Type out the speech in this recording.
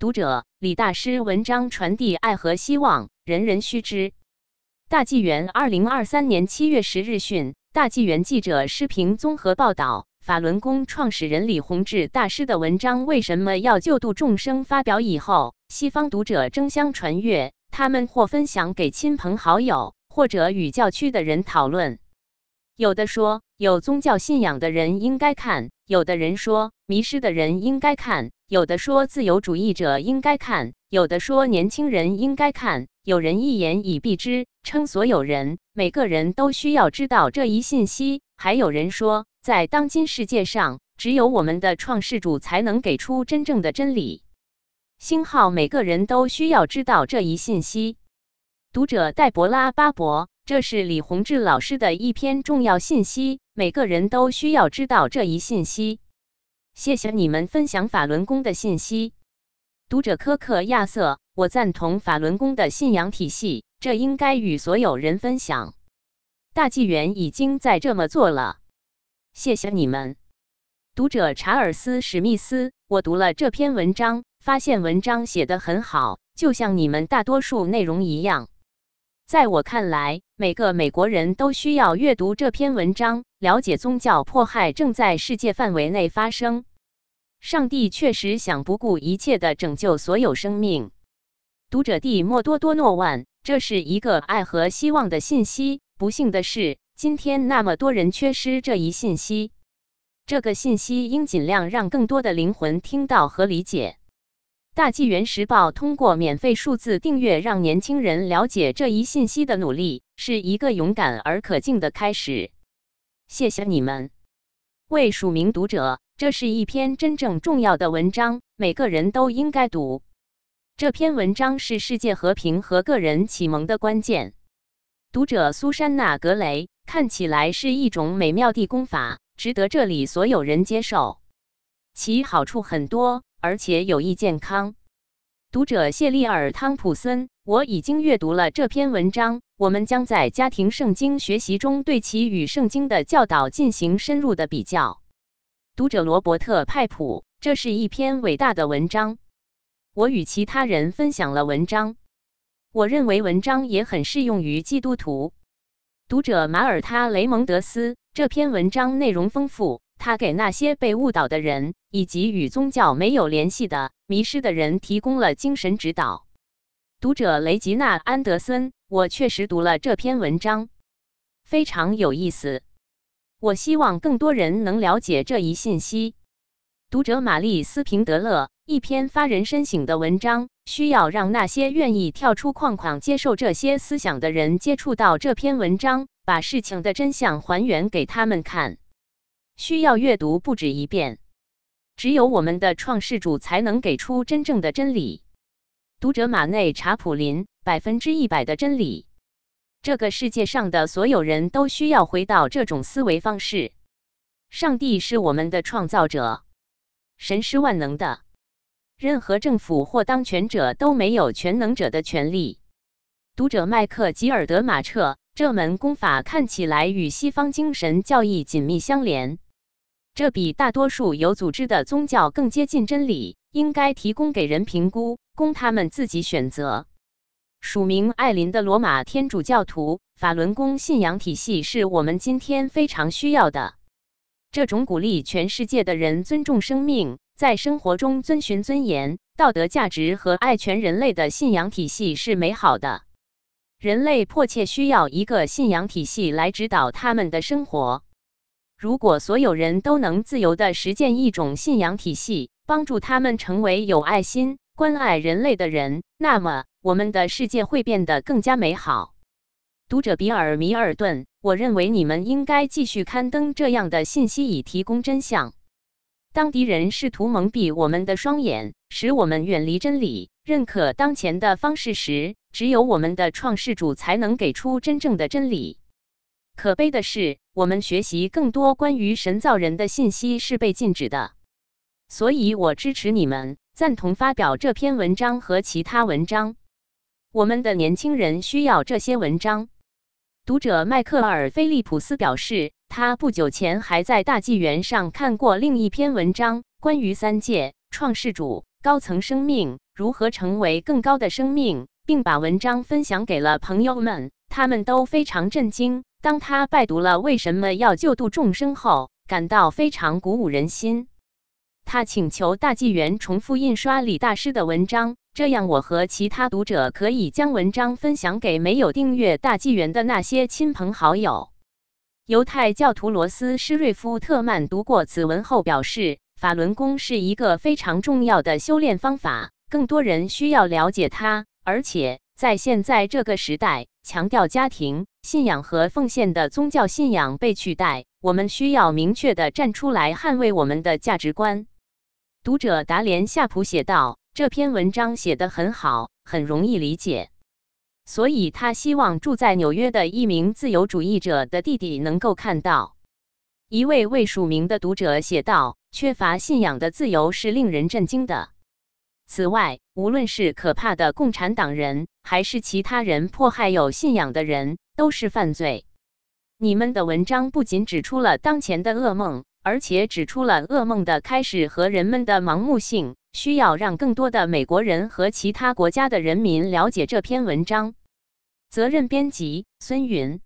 读者李大师文章传递爱和希望，人人须知。大纪元二零二三年七月十日讯，大纪元记者施平综合报道：法轮功创始人李洪志大师的文章为什么要救度众生？发表以后，西方读者争相传阅，他们或分享给亲朋好友，或者与教区的人讨论。有的说，有宗教信仰的人应该看；有的人说，迷失的人应该看。有的说自由主义者应该看，有的说年轻人应该看，有人一言以蔽之，称所有人每个人都需要知道这一信息。还有人说，在当今世界上，只有我们的创世主才能给出真正的真理。星号每个人都需要知道这一信息。读者戴博拉巴伯，这是李洪志老师的一篇重要信息，每个人都需要知道这一信息。谢谢你们分享法轮功的信息。读者科克亚瑟，我赞同法轮功的信仰体系，这应该与所有人分享。大纪元已经在这么做了。谢谢你们。读者查尔斯史密斯，我读了这篇文章，发现文章写得很好，就像你们大多数内容一样。在我看来，每个美国人都需要阅读这篇文章，了解宗教迫害正在世界范围内发生。上帝确实想不顾一切的拯救所有生命。读者蒂莫多多诺万，这是一个爱和希望的信息。不幸的是，今天那么多人缺失这一信息。这个信息应尽量让更多的灵魂听到和理解。大纪元时报通过免费数字订阅，让年轻人了解这一信息的努力，是一个勇敢而可敬的开始。谢谢你们，为署名读者，这是一篇真正重要的文章，每个人都应该读。这篇文章是世界和平和个人启蒙的关键。读者苏珊娜·格雷，看起来是一种美妙的功法，值得这里所有人接受，其好处很多。而且有益健康。读者谢利尔·汤普森，我已经阅读了这篇文章。我们将在家庭圣经学习中对其与圣经的教导进行深入的比较。读者罗伯特·派普，这是一篇伟大的文章。我与其他人分享了文章。我认为文章也很适用于基督徒。读者马尔他·雷蒙德斯，这篇文章内容丰富。他给那些被误导的人以及与宗教没有联系的迷失的人提供了精神指导。读者雷吉娜·安德森，我确实读了这篇文章，非常有意思。我希望更多人能了解这一信息。读者玛丽斯平德勒，一篇发人深省的文章，需要让那些愿意跳出框框接受这些思想的人接触到这篇文章，把事情的真相还原给他们看。需要阅读不止一遍，只有我们的创世主才能给出真正的真理。读者马内查普林，百分之一百的真理。这个世界上的所有人都需要回到这种思维方式。上帝是我们的创造者，神是万能的，任何政府或当权者都没有全能者的权利。读者麦克吉尔德马彻，这门功法看起来与西方精神教义紧密相连。这比大多数有组织的宗教更接近真理，应该提供给人评估，供他们自己选择。署名艾琳的罗马天主教徒，法轮功信仰体系是我们今天非常需要的。这种鼓励全世界的人尊重生命，在生活中遵循尊严、道德价值和爱全人类的信仰体系是美好的。人类迫切需要一个信仰体系来指导他们的生活。如果所有人都能自由地实践一种信仰体系，帮助他们成为有爱心、关爱人类的人，那么我们的世界会变得更加美好。读者比尔·米尔顿，我认为你们应该继续刊登这样的信息，以提供真相。当敌人试图蒙蔽我们的双眼，使我们远离真理，认可当前的方式时，只有我们的创世主才能给出真正的真理。可悲的是，我们学习更多关于神造人的信息是被禁止的。所以我支持你们，赞同发表这篇文章和其他文章。我们的年轻人需要这些文章。读者迈克尔·菲利普斯表示，他不久前还在大纪元上看过另一篇文章，关于三界、创世主、高层生命。如何成为更高的生命，并把文章分享给了朋友们，他们都非常震惊。当他拜读了为什么要救度众生后，感到非常鼓舞人心。他请求大纪元重复印刷李大师的文章，这样我和其他读者可以将文章分享给没有订阅大纪元的那些亲朋好友。犹太教徒罗斯施瑞夫特曼读过此文后表示，法轮功是一个非常重要的修炼方法，更多人需要了解它，而且在现在这个时代。强调家庭信仰和奉献的宗教信仰被取代，我们需要明确的站出来捍卫我们的价值观。读者达连夏普写道：“这篇文章写得很好，很容易理解，所以他希望住在纽约的一名自由主义者的弟弟能够看到。”一位未署名的读者写道：“缺乏信仰的自由是令人震惊的。”此外，无论是可怕的共产党人，还是其他人迫害有信仰的人，都是犯罪。你们的文章不仅指出了当前的噩梦，而且指出了噩梦的开始和人们的盲目性。需要让更多的美国人和其他国家的人民了解这篇文章。责任编辑：孙云。